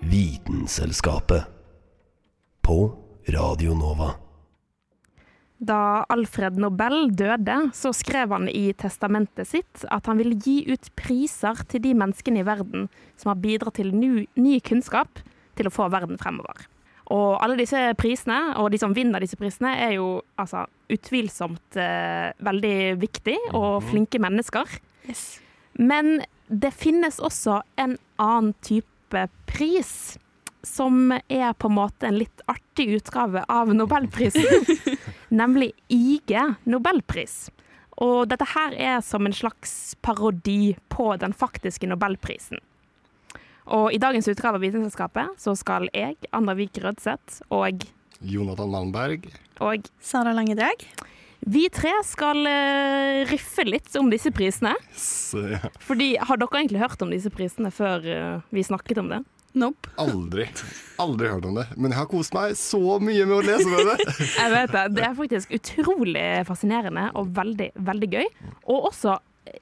Vitenselskapet. På Radio Nova. Da Alfred Nobel døde, så skrev han i testamentet sitt at han ville gi ut priser til de menneskene i verden som har bidratt til ny, ny kunnskap til å få verden fremover. Og alle disse prisene, og de som vinner disse prisene, er jo altså utvilsomt eh, veldig viktig og flinke mennesker. Men det finnes også en annen type pris, som er på en måte en litt artig utgave av Nobelprisen. nemlig IG Nobelpris. Og dette her er som en slags parodi på den faktiske Nobelprisen. Og i dagens utgave av Vitenselskapet så skal jeg, Anna Vik Rødseth, og, Jonathan Malmberg. og Sara Langedrag. Vi tre skal eh, riffe litt om disse prisene. Fordi, har dere egentlig hørt om disse prisene før eh, vi snakket om det? Nope. Aldri. Aldri hørt om det. Men jeg har kost meg så mye med å lese med det. Jeg vet det. Det er faktisk utrolig fascinerende og veldig, veldig gøy. Og også,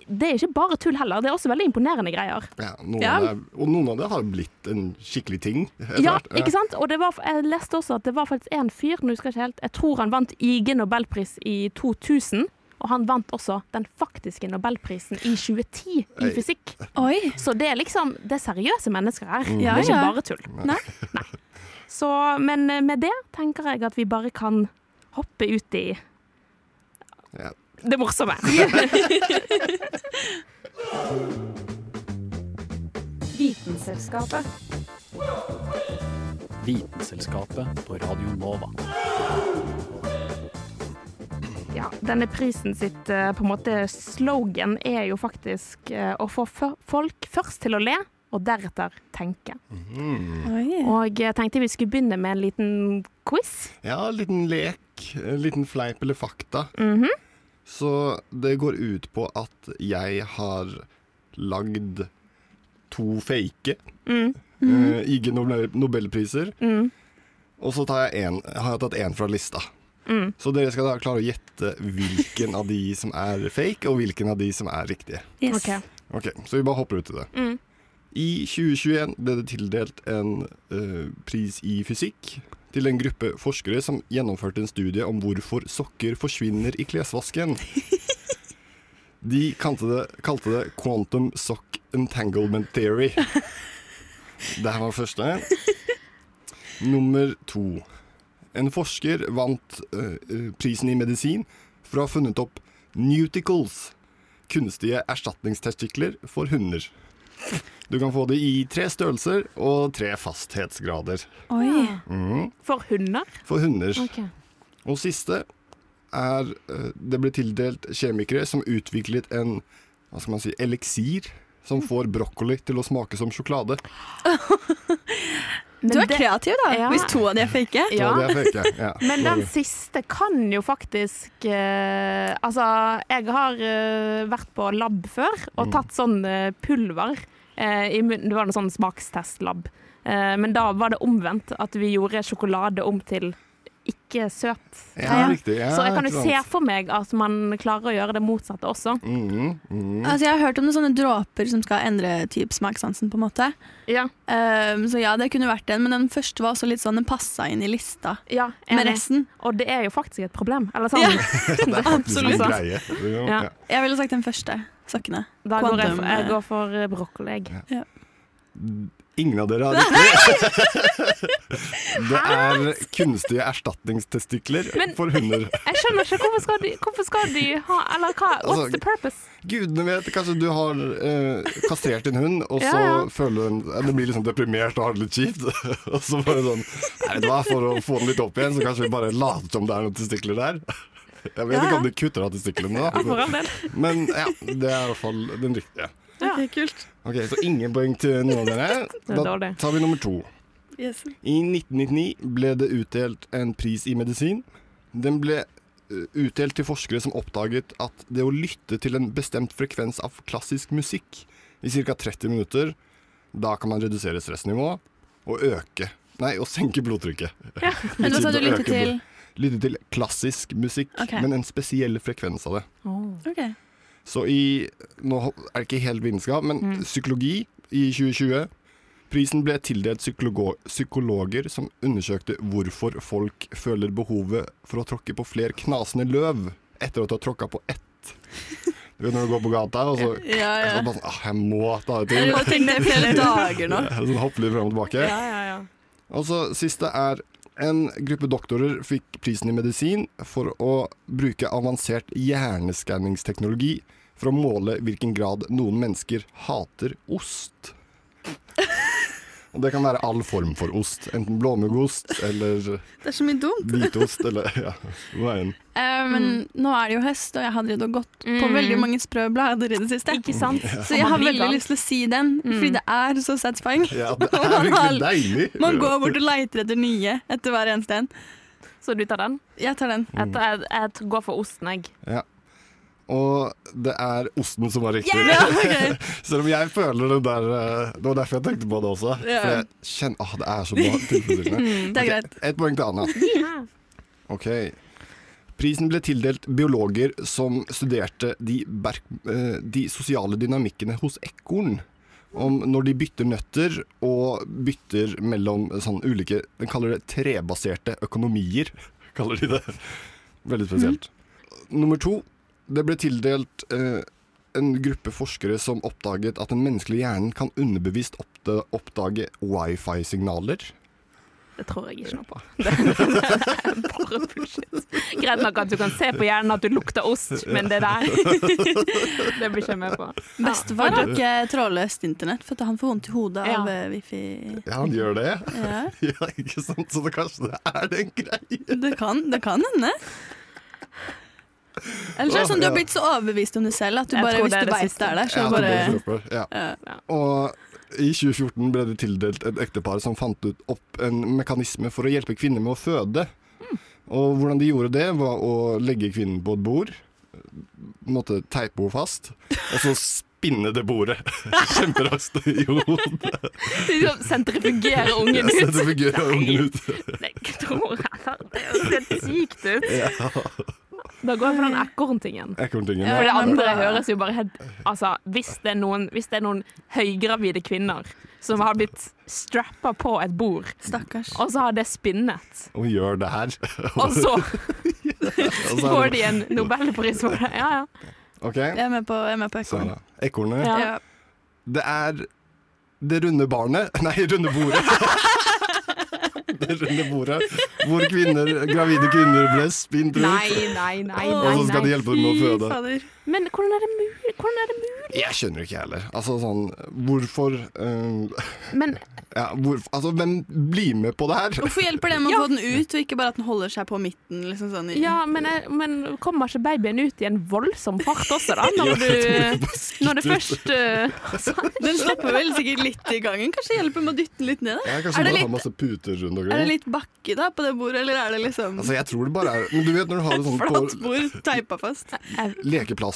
det er ikke bare tull heller, det er også veldig imponerende greier. Ja, noen Ja. Av det, og noen av det har blitt en skikkelig ting. Ja, hvert. ikke sant? Og det var, jeg leste også at det var faktisk en fyr, nå husker jeg ikke helt, jeg tror han vant IG Nobelpris i 2000. Og han vant også den faktiske Nobelprisen i 2010 i fysikk. Oi. Så det er liksom, det er seriøse mennesker her. Mm. Ja, det er ikke ja. bare tull. Nei. Så, men med det tenker jeg at vi bare kan hoppe ut i Ja. Det morsomme. Vitenselskapet. Vitenselskapet på Radio Nova. Ja, denne prisen sitt eh, på en måte slogan er jo faktisk eh, å få f- folk først til å le, og deretter tenke. Mm. Og jeg tenkte vi skulle begynne med en liten quiz. ja, en liten lek. En liten fleip eller fakta. Mhm. Så det går ut på at jeg har lagd to fake Mm. eh, IG Nobelpriser. Mm. Og så tar jeg en, har jeg tatt én fra lista. Mm. Så dere skal da klare å gjette hvilken av de som er fake, og hvilken av de som er riktige. Yes. Ok. Ok, Så vi bare hopper ut i det. Mm. I 2021 ble det tildelt en uh, pris i fysikk til en gruppe forskere som gjennomførte en studie om hvorfor sokker forsvinner i klesvasken. De kalte det, kalte det Quantum Sock Entanglement Theory. Det her var første. Nummer to. En forsker vant eh, prisen i medisin for å ha funnet opp Nuticles, kunstige erstatningstestikler for hunder. Du kan få det i tre størrelser og tre fasthetsgrader. Oi. Mm. For hunder? For hunder. Okay. Og siste er eh, Det ble tildelt kjemikere som utviklet en hva skal man si, eliksir som får brokkoli til å smake som sjokolade. Men Du er det- kreativ, da. Ja. Hvis to av de er fake. Ja. det er fake. Ja. Men den siste kan jo faktisk uh, Altså, jeg har uh, vært på lab før og tatt sånn eh, pulver eh, i munnen. Det var en sånn smakstestlab. Eh, men da var det omvendt, at vi gjorde sjokolade om til ikke søt. Ja, riktig. Ja, Så jeg kan jo se for meg at man klarer å gjøre det motsatte også. Mm, mhm. Altså, jeg har hørt om noen sånne dråper som skal endre typ smakssansen. på en måte Ja, Um, Så ja, det kunne vært den, men den første var også litt sånn Den passa inn i lista ja med resten. Og det er jo faktisk et problem. Eller sånn. Ja. Det er faktisk en Absolutt. greie. Ja. Ja. Ja. Jeg ville sagt den første. Sokkene. Da går jeg, for, jeg går for eh, brokkoli. jeg. Ingen av dere har riktig. Det er kunstige erstatningstestikler Men- for hunder. Jeg skjønner ikke hvorfor skal de, hvorfor skal de ha Eller hva? What's Altså, the purpose? Gudene vet, kanskje du har eh, kastrert din hund, og så Ja, ja. føler du en, den blir liksom deprimert og har det litt kjipt. og så bare sånn Nei, det var for å få den litt opp igjen, så kanskje vi bare later som det er noen testikler der. Jeg vet ikke om de kutter av testiklene, da. Men ja, det er i hvert fall den riktige. Ja. Ok, kult. Ok, Så ingen poeng til noen av dere. Er Da tar vi nummer to. Yes. I 1999 ble det utdelt en pris i medisin. Den ble eh, utdelt til forskere som oppdaget at det å lytte til en bestemt frekvens av klassisk musikk i ca. 30 minutter, da kan man redusere stressnivået og øke Nei, og senke blodtrykket. Men hva sa du lytte til? Lytte til klassisk musikk, okay. men en spesiell frekvens av det. Ok. Så i Nå er det ikke helt vitenskap, men Mm. psykologi i 2020 Prisen ble tildelt psykologo- psykologer som undersøkte hvorfor folk føler behovet for å tråkke på flere knasende løv etter du har tråkka på ett. Du vet når du går på gata, og så, Ja, så ja. bare sånn ah, Jeg må ta det Jeg til. har tenkt det i flere dager nå. Sånn hoppe litt frem og tilbake. Ja, ja, ja. Og så siste er en gruppe doktorer fikk prisen i medisin for å bruke avansert hjerneskanningsteknologi for å måle hvilken grad noen mennesker hater ost. Og det kan være all form for ost. Enten blåmuggost eller Det er så mye dumt. hvitost eller ja, veien. Eh, men nå er det jo høst, og jeg har drevet og gått på Mm. veldig mange sprø blader i det siste. Ikke sant? Så jeg har veldig lyst til å si den, fordi det er så satisfying. Ja, det er har- virkelig deilig. Man går bort og leiter etter nye etter hver eneste en. Så du tar den? Jeg tar den. Jeg, jeg, jeg går for osten, jeg. Ja. Og det er osten som var riktig. Yeah, okay. Selv om jeg føler det der eh, Det var derfor jeg tenkte på det også. Yeah. For jeg kjenner Åh, det er så bra tilfredsstillende. Det er greit. Ett poeng til Anna. Ok. Prisen ble tildelt biologer som studerte de, eh, de sosiale dynamikkene hos ekorn. Om når de bytter nøtter og bytter mellom sånn ulike Den kaller det trebaserte økonomier. Kaller de det. Veldig spesielt. Nummer to. Det ble tildelt eh, en gruppe forskere som oppdaget at den menneskelige hjernen kan underbevisst oppdage wifi-signaler. Det tror jeg ikke noe på. Det, er bare bullshit. Greit nok at du kan se på hjernen at du lukter ost, men det der Det blir ikke jeg med på. var det ikke trådløst internett, for at han får vondt i hodet Ja. av eh, wifi. Ja, han gjør det. Ja, Ja, ikke sant? Så det, kanskje det er det en greie. det kan, det kan hende. Eller så er det sånn du har blitt så overbevist om det selv at du bare, hvis du veit det er der, så Ja, bare det ja. ja. Og i 2014 ble det tildelt et ektepar som fant ut opp en mekanisme for å hjelpe kvinner med å føde. Og hvordan de gjorde det, var å legge kvinnen på et bord, måtte teipe henne fast, og så spinne det bordet kjemperaskt i hodet. Liksom Sentrifugere ungen ut. Ja, sentrifugere ungen ut. Nei, tror. Det høres helt sykt ut. Da går jeg for den ekorntingen. Ekorntingen. Ja. For det andre høres jo bare helt Altså, hvis det er noen, hvis det er noen høygravide kvinner som har blitt strappa på et bord, Stakkars. og så har det spinnet, Og gjør det her. og så får de en nobelpris for det. Ja, ja. Okay. Jeg er med på, jeg med på ekorn. Ekornet. Ja. Ja. Det er det runde barnet Nei, runde bordet. Det runde bordet hvor kvinner, gravide kvinner ble spint rundt. Nei, nei, nei. Og så skal de hjelpe dem med å Fy føde. Men hvordan er det mulig? Hvordan er det mulig? Jeg skjønner ikke jeg heller. Altså sånn Hvorfor uh, Men Ja, hvor, altså hvem blir med på det her? Hvorfor hjelper det med Ja. å få den ut, og ikke bare at den holder seg på midten? Liksom sånn Ja, men, men kommer ikke babyen ut i en voldsom fart også, da? Når, Ja, du, det når det først uh, Den stopper vel sikkert litt i gangen. Kanskje hjelper med å dytte den litt ned? da? kanskje Er det bare litt- masse puter rundt Er det litt bakke da på det bordet, eller er det liksom Altså Jeg tror det bare er Men du vet når du har det sånn flatt på bord teipa fast?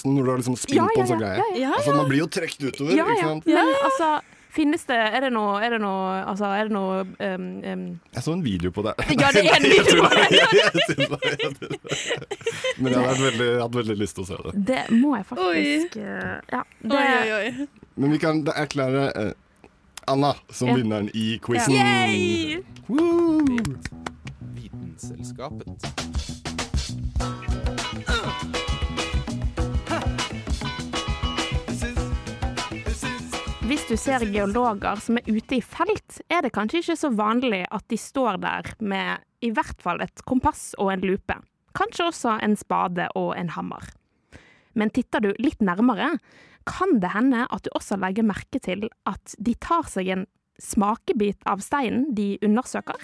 Lekeplassen, når du har liksom spinn Ja, på ja, en sånn ja, greie. ja, Ja, Altså Man blir jo trukket utover, Ja, ikke ja. sant? Men altså, finnes det Er det noe, er det noe Altså, er det noe um, um, Jeg så en video på det. Ja, det er en video på det! Jeg tror det. Men jeg hadde vært veldig, jeg hadde veldig lyst til å se det. Det må jeg faktisk oi. Ja. Det, Oi, oi, oi. Men vi kan erklære uh, Anna som Ja. vinneren i quizen. Vitenselskapet. Woo! Hvis du ser geologer som er ute i felt, er det kanskje ikke så vanlig at de står der med i hvert fall et kompass og en lupe. Kanskje også en spade og en hammer. Men titter du litt nærmere, kan det hende at du også legger merke til at de tar seg en smakebit av steinen de undersøker.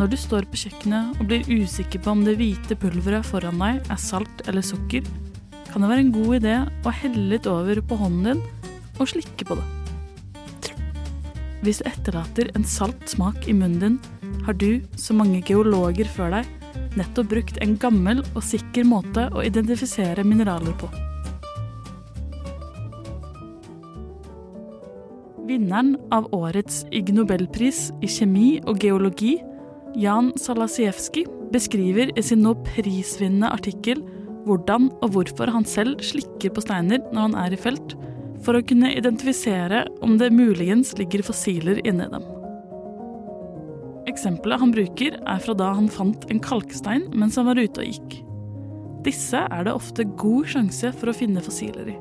Når du står på kjøkkenet og blir usikker på om det hvite pulveret foran deg er salt eller sukker, kan det være en god idé å helle litt over på hånden din og slikke på det. Hvis det etterlater en salt smak i munnen din, har du, som mange geologer før deg, nettopp brukt en gammel og sikker måte å identifisere mineraler på. Vinneren av årets Ig Nobelpris i kjemi og geologi, Jan Salasiewski, beskriver i sin nå prisvinnende artikkel hvordan og hvorfor han selv slikker på steiner når han er i felt, for å kunne identifisere om det muligens ligger fossiler inni dem. Eksempelet han bruker, er fra da han fant en kalkstein mens han var ute og gikk. Disse er det ofte god sjanse for å finne fossiler i,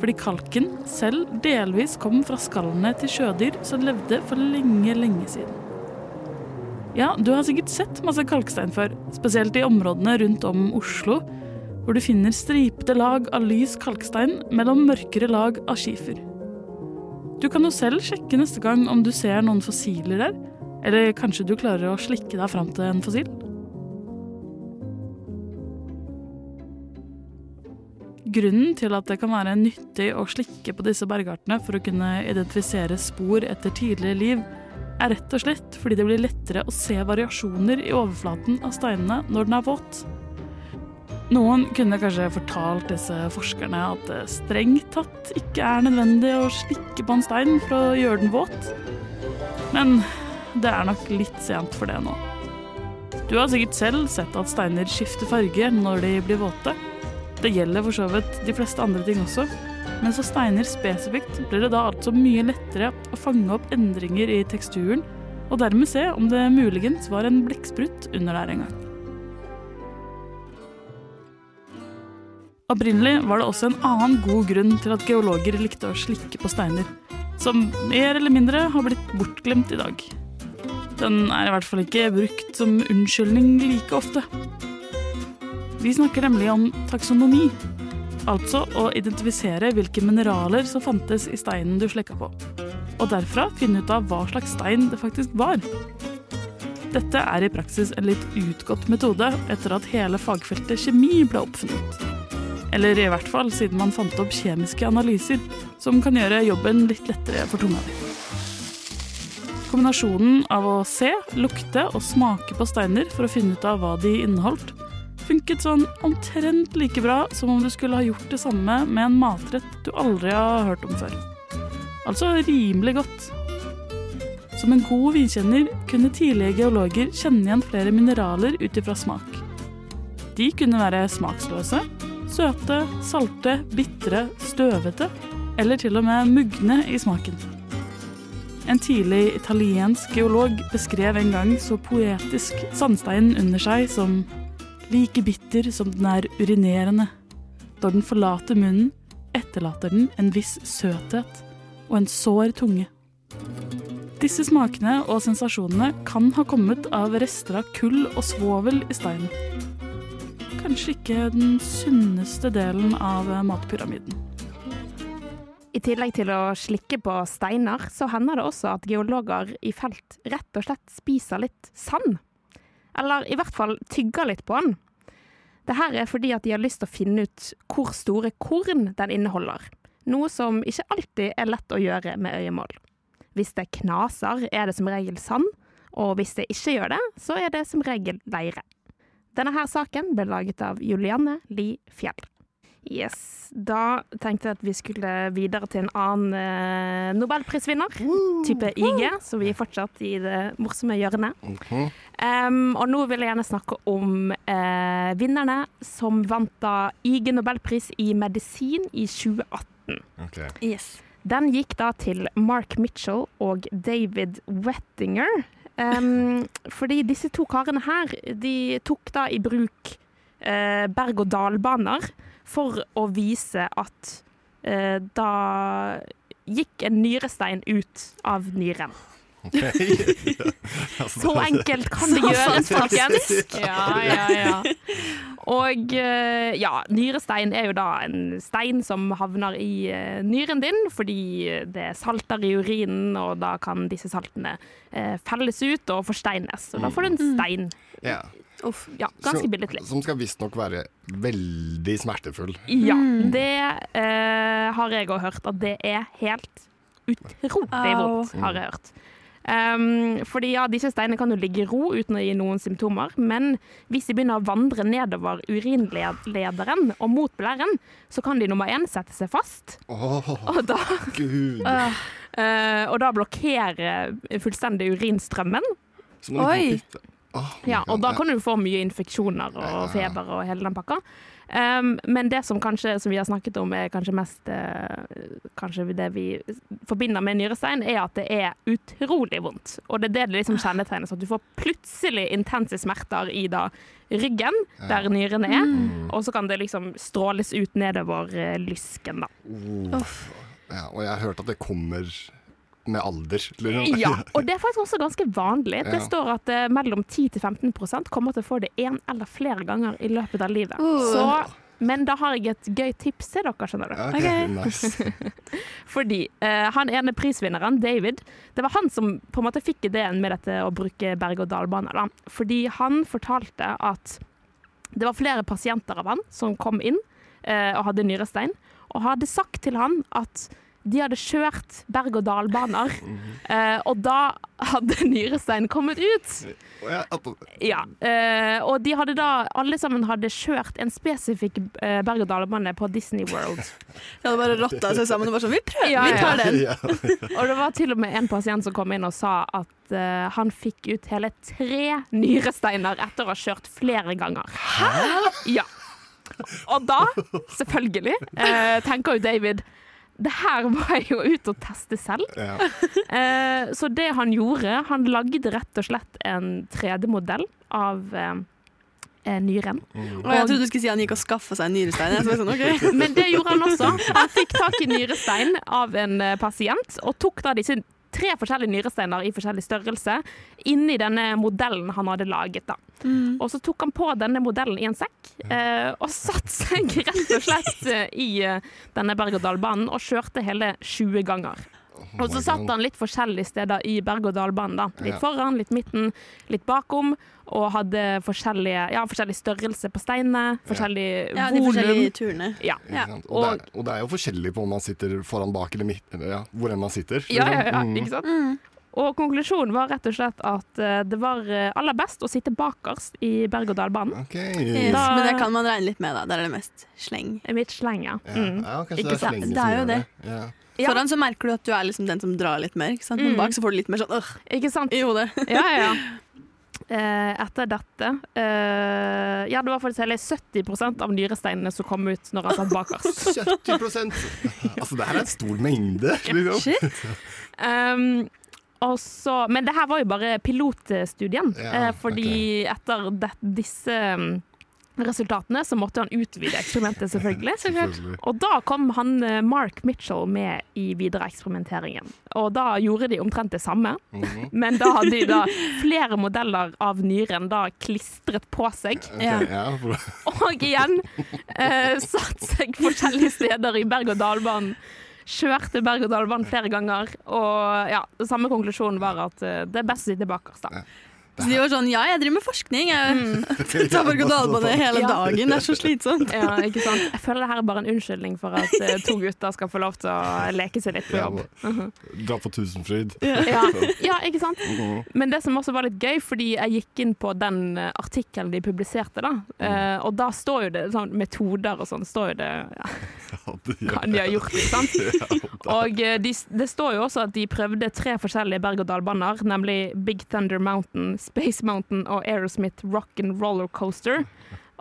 fordi kalken selv delvis kom fra skallene til sjødyr som levde for lenge, lenge siden. Ja, du har sikkert sett masse kalkstein før, spesielt i områdene rundt om Oslo, hvor du finner stripete lag av lys kalkstein mellom mørkere lag av skifer. Du kan jo selv sjekke neste gang om du ser noen fossiler der, eller kanskje du klarer å slikke deg fram til en fossil? Grunnen til at det kan være nyttig å slikke på disse bergartene for å kunne identifisere spor etter tidligere liv, er rett og slett fordi det blir lettere å se variasjoner i overflaten av steinene når den er våt. Noen kunne kanskje fortalt disse forskerne at det strengt tatt ikke er nødvendig å slikke på en stein for å gjøre den våt. Men det er nok litt sent for det nå. Du har sikkert selv sett at steiner skifter farge når de blir våte. Det gjelder for så vidt de fleste andre ting også. Men for steiner spesifikt blir det da altså mye lettere å fange opp endringer i teksturen, og dermed se om det muligens var en blekksprut under der en gang. Opprinnelig var det også en annen god grunn til at geologer likte å slikke på steiner, som mer eller mindre har blitt bortglemt i dag. Den er i hvert fall ikke brukt som unnskyldning like ofte. Vi snakker nemlig om taksonomi, altså å identifisere hvilke mineraler som fantes i steinen du slekka på, og derfra finne ut av hva slags stein det faktisk var. Dette er i praksis en litt utgått metode etter at hele fagfeltet kjemi ble oppfunnet. Eller i hvert fall siden man fant opp kjemiske analyser, som kan gjøre jobben litt lettere for tunga di. Kombinasjonen av å se, lukte og smake på steiner for å finne ut av hva de inneholdt, funket sånn omtrent like bra som om du skulle ha gjort det samme med en matrett du aldri har hørt om før. Altså rimelig godt. Som en god vinkjenner kunne tidlige geologer kjenne igjen flere mineraler ut ifra smak. De kunne være smaksløse, søte, salte, bitre, støvete eller til og med mugne i smaken. En tidlig italiensk geolog beskrev en gang så poetisk sandsteinen under seg som like bitter som den er urinerende. Når den forlater munnen, etterlater den en viss søthet og en sår tunge. Disse smakene og sensasjonene kan ha kommet av rester av kull og svovel i steinen. Kanskje ikke den sunneste delen av matpyramiden. I tillegg til å slikke på steiner, så hender det også at geologer i felt rett og slett spiser litt sand. Eller i hvert fall tygger litt på den. Det her er fordi at de har lyst til å finne ut hvor store korn den inneholder. Noe som ikke alltid er lett å gjøre med øyemål. Hvis det knaser, er det som regel sand, og hvis det ikke gjør det, så er det som regel leire. Denne her saken ble laget av Julianne Li Fjell. Yes. Da tenkte jeg at vi skulle videre til en annen eh, nobelprisvinner, type IG, så vi er fortsatt i det morsomme hjørnet. Um, og nå vil jeg gjerne snakke om eh, vinnerne som vant da IG nobelpris i medisin i 2018. Ok. Yes. Den gikk da til Mark Mitchell og David Wettinger. Um, fordi disse to karene her, de tok da i bruk eh, berg-og-dal-baner for å vise at eh, da gikk en nyrestein ut av nyren. Så enkelt kan det gjøres, folkens. Ja, ja, ja. Og eh, ja, nyrestein er jo da en stein som havner i eh, nyren din fordi det er salter i urinen, og da kan disse saltene eh, felles ut og forsteines. Og da får du en stein. ja. Uff. Ja, ganske billedlig. Som skal visstnok være veldig smertefull. Ja, det eh, har jeg òg hørt, at det er helt utrolig vondt, har jeg hørt. Um, fordi ja, disse steinene kan jo ligge i ro uten å gi noen symptomer, men hvis de begynner å vandre nedover urinlederen og mot blæren, så kan de nummer én sette seg fast, Oh, og da, gud. eh, og da blokkere fullstendig urinstrømmen. Oi. Oh Ja, og da kan du få mye infeksjoner og feber og hele den pakka. Um, men det som kanskje som vi har snakket om er kanskje mest uh, Kanskje det vi forbinder med nyrestein, er at det er utrolig vondt. Og det er det det liksom kjennetegnes. At du får plutselig intense smerter i da ryggen, der nyrene er. Og så kan det liksom stråles ut nedover eh, lysken, da. Uh, Ja, og jeg har hørt at det kommer med alder. Liksom. Ja, og det er faktisk også ganske vanlig. Det Ja. står at eh, mellom 10-15% kommer til å få det én eller flere ganger i løpet av livet. Så, men da har jeg et gøy tips til dere, skjønner du. Okay, ok, Ok. nice. Fordi eh, han ene prisvinneren, David, det var han som på en måte fikk ideen med dette å bruke berg-og-dal-bane. da. Fordi han fortalte at det var flere pasienter av han som kom inn eh, og hadde nyrestein, og hadde sagt til han at de hadde kjørt berg-og-dal-baner, eh, og da hadde nyrestein kommet ut. Ja, eh, og de hadde da, alle sammen hadde kjørt en spesifikk eh, berg-og-dal-bane på Disney World. De hadde bare rotta seg sammen og bare sånn Vi prøver, Ja, vi tar den. ja. Og det var til og med en pasient som kom inn og sa at eh, han fikk ut hele tre nyresteiner etter å ha kjørt flere ganger. Hæ? Ja. Og da, selvfølgelig, eh, tenker jo David det her var jeg jo ute og teste selv. Ja. Eh, så det han gjorde, han lagde rett og slett en 3D-modell av eh, nyren. nyren. Og jeg trodde du skulle si han gikk og skaffa seg en nyrestein. Jeg sånn, okay. Men det gjorde han også. Han fikk tak i nyrestein av en eh, pasient, og tok da disse tre forskjellige nyresteiner i forskjellig størrelse inni denne modellen han hadde laget. da. Og så tok han på denne modellen i en sekk, eh, og satte seg rett og slett eh, i eh, denne berg-og-dal-banen og kjørte hele 20 ganger. Og så satt han litt forskjellige steder i berg-og-dal-banen. da. Litt foran, litt midten, litt bakom. Og hadde forskjellige, ja, forskjellig størrelse på steinene, forskjellig Ja, de forskjellige turene. Ja. Ja. Og, Og, det er, og det er jo forskjellig på om man sitter foran, bak eller midt, eller ja, hvor enn man sitter. Ja, ja, ja, Mm. ikke sant? Og konklusjonen var rett og slett at eh, det var eh, aller best å sitte bakerst i berg-og-dal-banen. Ok. Yes, men det kan man regne litt med, da. Der er det mest sleng. Mitt sleng, ja. Ja, Mm. ja, kanskje Ikke det er Det som er jo gjør det. Ja. Ja. Foran så merker du at du er liksom den som drar litt mer, ikke sant? men Mm. bak så får du litt mer sånn øh, Ikke sant? i hodet. Ja, ja, ja. Eh, etter dette eh, Ja, det var faktisk hele 70% av nyresteinene som kom ut når han satt bakerst. 70 Altså, det her er en stor mengde. Liksom. Shit. Um, også, men det her var jo bare pilotstudien, Ja, eh, fordi etter det, disse resultatene så måtte han utvide eksperimentet, selvfølgelig. Selvfølgelig. Og da kom han eh, Mark Mitchell med i videre eksperimenteringen. Og da gjorde de omtrent det samme, Mhm. men da hadde de da flere modeller av nyren da klistret på seg. Okay, Ja. Og igjen eh, satt seg forskjellige steder i berg-og-dal-banen. Kjørte berg-og-dal-banen flere ganger, og ja, samme konklusjon var at eh, det er best å sitte bakerst, da. Så de var sånn ja, jeg driver med forskning. Jeg tar berg-og-dal-bane hele Ja. dagen, det er så slitsomt. Ja, ikke sant? Jeg føler det her er bare en unnskyldning for at eh, to gutter skal få lov til å leke seg litt på ja, jobb. Dra på Tusenfryd. Ja, ja ikke sant? Mhm. Men det som også var litt gøy, fordi jeg gikk inn på den eh, artikkelen de publiserte, da, eh, og da står jo det sånn metoder og sånn, står jo det ja, de har gjort, ikke sant? Og de, det står jo også at de prøvde tre forskjellige berg-og-dal-baner, nemlig Big Thunder Mountain, Space Mountain og Aerosmith Rock and Roller Coaster.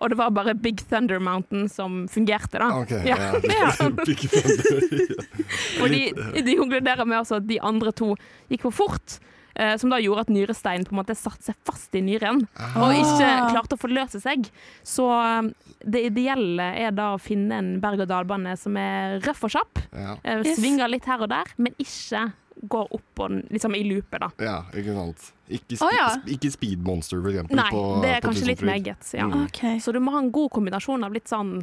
Og det var bare Big Thunder Mountain som fungerte, da. Ok, Ja. ja. Big Thunder. Fordi de konkluderer med at de andre to gikk for fort. eh, som da gjorde at nyresteinen på en måte satte seg fast i nyren og ikke klarte å forløse seg. Så eh, det ideelle er da å finne en berg-og-dal-bane som er røff og kjapp. Ja. eh, Svinger litt her og der, men ikke går opp og liksom i loopet, da. Ja, ikke sant. Ikke, Å, oh, ja. ikke Speed Monster, for eksempel. Nei, på, det er på kanskje litt meget. Ja. Mm. Okay. Så du må ha en god kombinasjon av litt sånn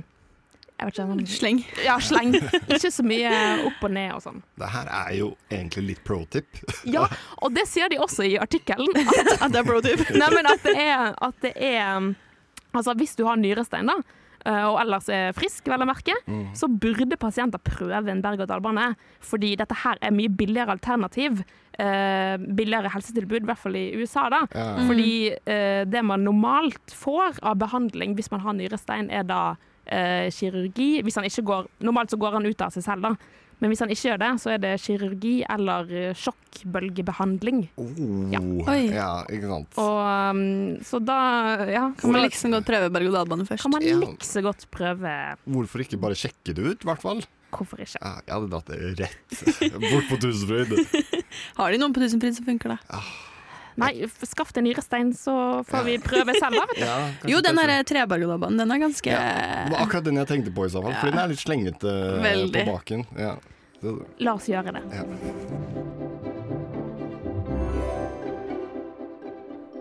jeg vet ikke, sånn, Sleng. Ja, sleng. Ikke så mye opp og ned og sånn. Det her er jo egentlig litt pro tip. Ja, og det sier de også i artikkelen. At det er pro tip. Nei, men at det er, at det er Altså, hvis du har nyrestein, da, og ellers er frisk, vel å merke, så burde pasienter prøve en berg-og-dal-bane. Fordi dette her er mye billigere alternativ. eh, billigere helsetilbud, i hvert fall i USA, da. Ja. Fordi eh, det man normalt får av behandling hvis man har nyrestein, er da eh, kirurgi. Hvis han ikke går, normalt så går han ut av seg selv, da. Men hvis han ikke gjør det, så er det kirurgi eller eh, sjokkbølgebehandling. Oh, Oi. ja, ikke sant. Og, um, så da ja, Kan man liksom godt prøve berg-og-dal-bane først? kan man Ja. likså godt prøve Hvorfor ikke bare sjekke det ut, i hvert fall? Hvorfor ikke? Jeg hadde dratt det rett bort på Tusenfryd. Har de noen på Tusenfryd som funker, da? Nei, skaff deg nyrestein, så får vi prøve selv, da. Ja, Jo, den er derre treberg-og-dal-banen, den er ganske Det var akkurat den jeg tenkte på i så fall, for den er litt slengete Veldig. på baken. Ja. Så, La oss gjøre det. ja.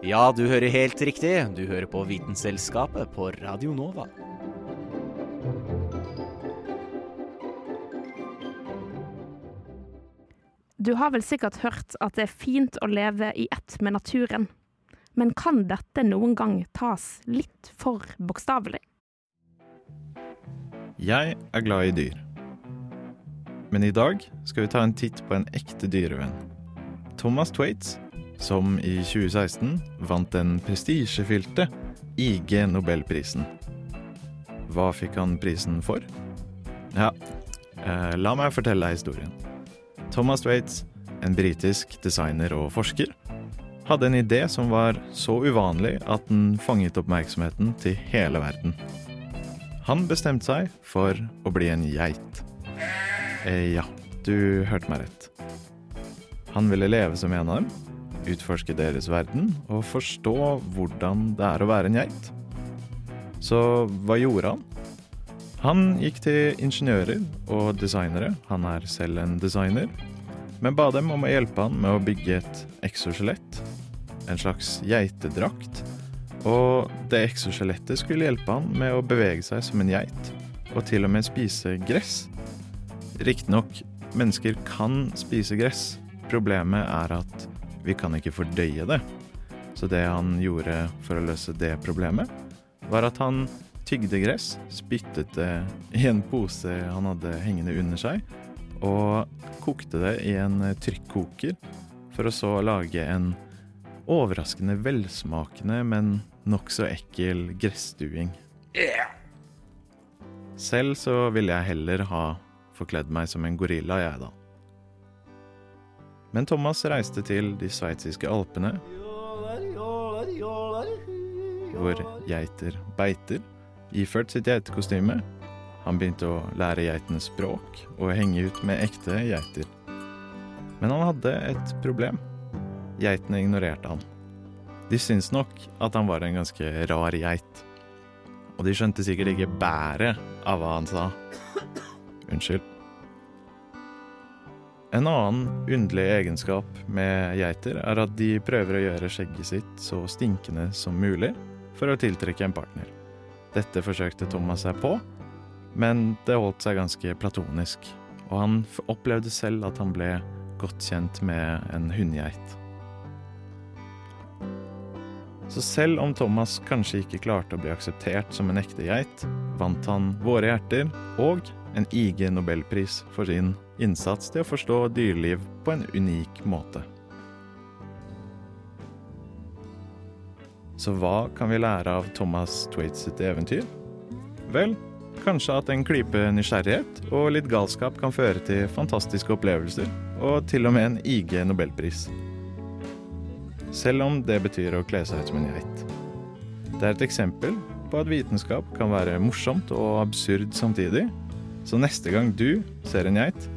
Ja, du hører helt riktig. Du hører på Vitenselskapet på Radio Nova. Du har vel sikkert hørt at det er fint å leve i ett med naturen. Men kan dette noen gang tas litt for bokstavelig? Jeg er glad i dyr. Men i dag skal vi ta en titt på en ekte dyrevenn. Thomas Twaits, som i 2016 vant den prestisjefylte IG Nobelprisen. Hva fikk han prisen for? Ja, eh, la meg fortelle deg historien. Thomas Waits, en britisk designer og forsker, hadde en idé som var så uvanlig at den fanget oppmerksomheten til hele verden. Han bestemte seg for å bli en geit. Eh, ja, du hørte meg rett. Han ville leve som en av dem, utforske deres verden og forstå hvordan det er å være en geit. Så hva gjorde han? Han gikk til ingeniører og designere, han er selv en designer, men ba dem om å hjelpe han med å bygge et exoskjelett, en slags geitedrakt, og det exoskjelettet skulle hjelpe han med å bevege seg som en geit, og til og med spise gress. Riktignok, mennesker kan spise gress. Problemet er at vi kan ikke fordøye det. Så det han gjorde for å løse det problemet, var at han tygde gress, spyttet det i en pose han hadde hengende under seg, og kokte det i en trykkoker, for å så lage en overraskende velsmakende, men nokså ekkel gressstuing. Selv så ville jeg heller ha forkledd meg som en gorilla, jeg, da. Men Thomas reiste til de sveitsiske alpene, hvor geiter beiter, iført sitt geitekostyme. Han begynte å lære geitene språk og henge ut med ekte geiter. Men han hadde et problem. Geitene ignorerte han. De syntes nok at han var en ganske rar geit. Og de skjønte sikkert ikke bæret av hva han sa. Unnskyld. En annen underlig egenskap med geiter er at de prøver å gjøre skjegget sitt så stinkende som mulig for å tiltrekke en partner. Dette forsøkte Thomas seg på, men det holdt seg ganske platonisk, og han opplevde selv at han ble godt kjent med en hunngeit. Så selv om Thomas kanskje ikke klarte å bli akseptert som en ekte geit, vant han våre hjerter og en IG Nobelpris for sin innsats til å forstå dyreliv på en unik måte. Så hva kan vi lære av Thomas Twaits sitt eventyr? Vel, kanskje at en klype nysgjerrighet og litt galskap kan føre til fantastiske opplevelser, og til og med en IG Nobelpris. Selv om det betyr å kle seg ut som en geit. Det er et eksempel på at vitenskap kan være morsomt og absurd samtidig. Så neste gang du ser en geit,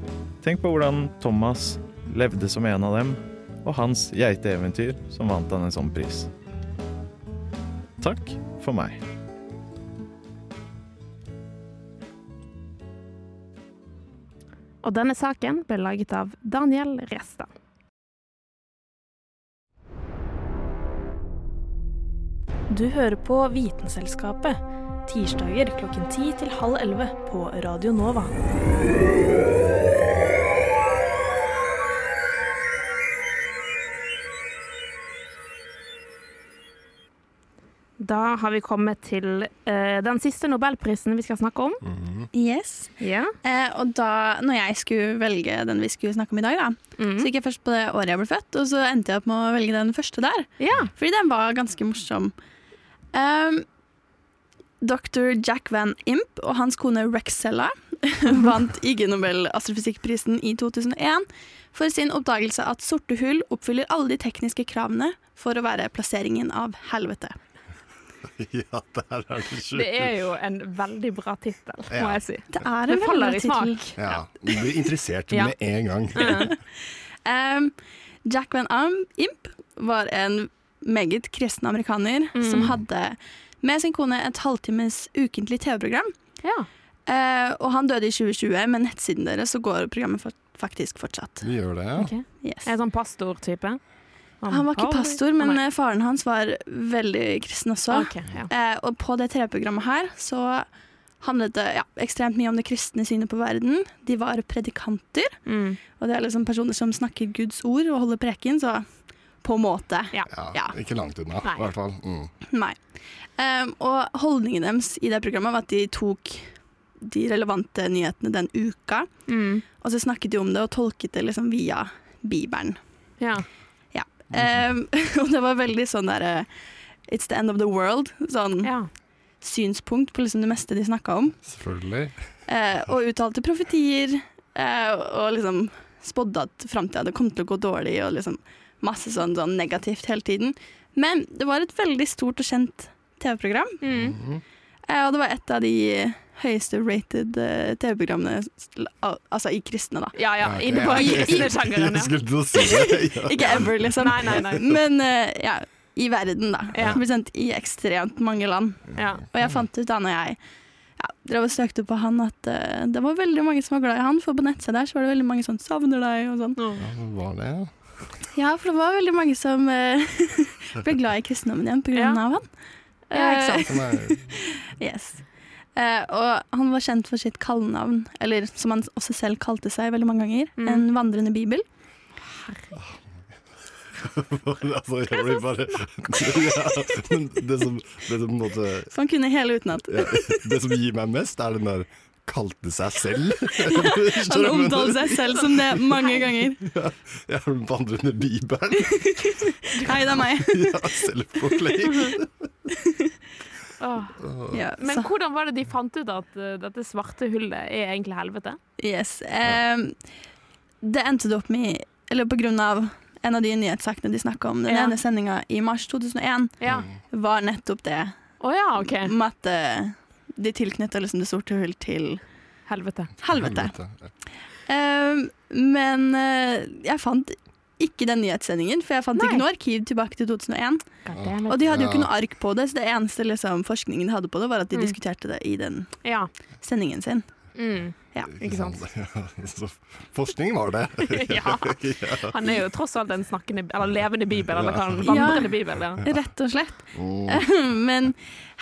tenk på hvordan Thomas levde som en av dem, og hans geiteeventyr som vant han en sånn pris. Takk for meg. Og denne saken ble laget av Daniel Resta. Du hører på Vitenselskapet tirsdager klokken ti til halv elleve på Radio Nova. Da har vi kommet til uh, den siste nobelprisen vi skal snakke om. Yes. Yeah. Uh, og da når jeg skulle velge den vi skulle snakke om i dag, da, Mm. så gikk jeg først på det året jeg ble født, og så endte jeg opp med å velge den første der. ja. Fordi den var ganske morsom. Um, Dr. Jack Van Imp og hans kone Rexella vant IG Nobel astrofysikkprisen i 2001 for sin oppdagelse at sorte hull oppfyller alle de tekniske kravene for å være plasseringen av helvete. Ja, der er det sjukt. Det er jo en veldig bra tittel, må Ja. jeg si. Det er Det en faller veldig i bra tittel. smak. Ja, du blir interessert Ja. med en gang. Um, Jack Van Am- Imp var en meget kristen amerikaner Mm. som hadde med sin kone et halvtimes ukentlig TV-program. Ja. Uh, og han døde i 2020, men nettsiden deres så går programmet faktisk fortsatt. Vi gjør det, ja. Okay. Yes. Er det sånn pastortype? Han var ikke pastor, men oh, faren hans var veldig kristen også. Okay, ja. Eh, og på det TV-programmet her så handlet det ja, ekstremt mye om det kristne synet på verden. De var predikanter, Mm. og det er liksom personer som snakker Guds ord og holder preken, så på en måte. Ja. ja. Ikke langt unna, i hvert fall. Mm. Nei. Um, og holdningen deres i det programmet var at de tok de relevante nyhetene den uka, Mm. og så snakket de om det og tolket det liksom via Bibelen. ja. Um, og det var veldig sånn derre It's the end of the world. Sånn ja. synspunkt på liksom det meste de snakka om. Selvfølgelig. Uh, og uttalte profetier, uh, og liksom spådde at framtida kom til å gå dårlig, og liksom masse sånn, sånn negativt hele tiden. Men det var et veldig stort og kjent TV-program, Mm. Uh, og det var et av de høyeste rated uh, TV-programmene altså i kristne, da. Ja, ja. Ja, Inne på kristne-sjangeren, ja. Ikke ever, liksom. Nei, nei, nei. Men uh, ja, i verden, da. Ja. I ekstremt mange land. ja. Og jeg fant ut da når jeg ja, drev og søkte på han, at uh, det var veldig mange som var glad i han. For på nettsida der så var det veldig mange sånn 'savner deg' og sånn. Ja, var det? ja? Ja, for det var veldig mange som ble glad i kristendommen igjen på grunn Ja. av han. Ja, ikke sant? Yes. Eh, og han var kjent for sitt kallenavn, eller som han også selv kalte seg veldig mange ganger, Mm. en vandrende bibel. altså, jeg blir bare ja, men det som, det som på en måte Så han kunne hele utenat. ja, Det som gir meg mest, er den der kalte seg selv. Han omtalte seg selv som det mange ganger. Jeg er den vandrende bibelen. Hei, det er meg. Ja, Selvforkledd. Ja, Men så- hvordan var det de fant ut at uh, dette svarte hullet er egentlig helvete? Yes. Um, det endte det opp med Eller på grunn av en av de nyhetssakene de snakka om, den Ja. ene sendinga i mars 2001, Ja. var nettopp det Oh, ja, okay. med at uh, de tilknytta liksom det sorte hull til Helvete. helvete. Ehm, men uh, jeg fant ikke den nyhetssendingen, for jeg fant Nei. ikke noe arkiv tilbake til 2001. Goddammit. Og de hadde jo ikke noe ark på det, så det eneste liksom, forskningen de hadde på det, var at de Mm. diskuterte det i den Ja. sendingen sin. Mm. Ja. Ikke sant? Ja, forskning var det. Ja. Han er jo tross alt en snakkende, eller levende bibel, eller hva han Ja. vandrende bibel. Ja. Rett og slett. Mm. Men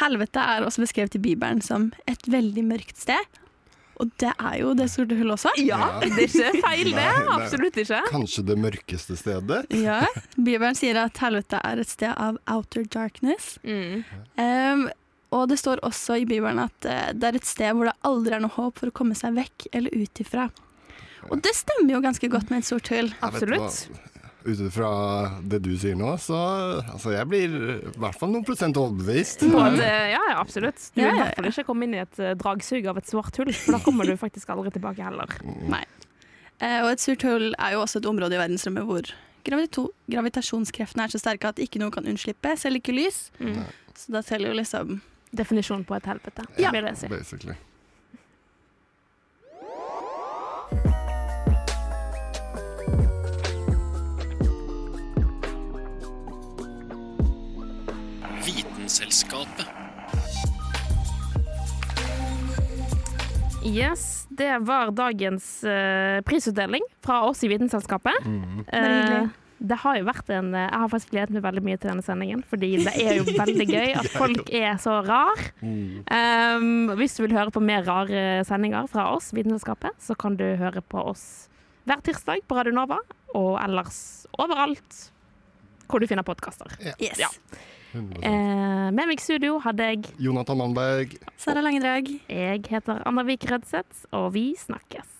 helvete er også beskrevet i Bibelen som et veldig mørkt sted. Og det er jo det sorte hullet også. ja, det er ikke feil, det. Absolutt ikke. Kanskje det mørkeste stedet? Ja, Bibelen sier at helvete er et sted av outer darkness. Mm. Um, og det står også i Bibelen at uh, det er et sted hvor det aldri er noe håp for å komme seg vekk eller ut ifra. Og det stemmer jo ganske godt med et sort hull. Absolutt. Ut fra det du sier nå, så altså, jeg blir i hvert fall noen prosent overbevist. At, ja, ja, absolutt. Du vil i hvert fall ikke komme inn i et eh, dragsug av et svart hull, for da kommer du faktisk aldri tilbake heller. Nei. Eh, og et surt hull er jo også et område i verdensrommet hvor gravitasjonskreftene er så sterke at ikke noe kan unnslippe, selv ikke lys. Mm. Så da teller jo liksom Definisjonen på et helvete, Ja. vil jeg si. Basically. Vitenselskapet. Yes, det var dagens eh, prisutdeling fra oss i Vitenselskapet. Mm. Eh, det har jo vært en Jeg har faktisk gledet meg veldig mye til denne sendingen, fordi det er jo veldig gøy at folk er så rar. Um, hvis du vil høre på mer rare sendinger fra oss, Vitenselskapet, så kan du høre på oss hver tirsdag på Radio Nova, og ellers overalt hvor du finner podkaster. Yes. Ja. Eh, med meg i studio hadde jeg Jonathan Mannberg. Sara Langedrag. Jeg heter Anna Vik Rødseth, og vi snakkes.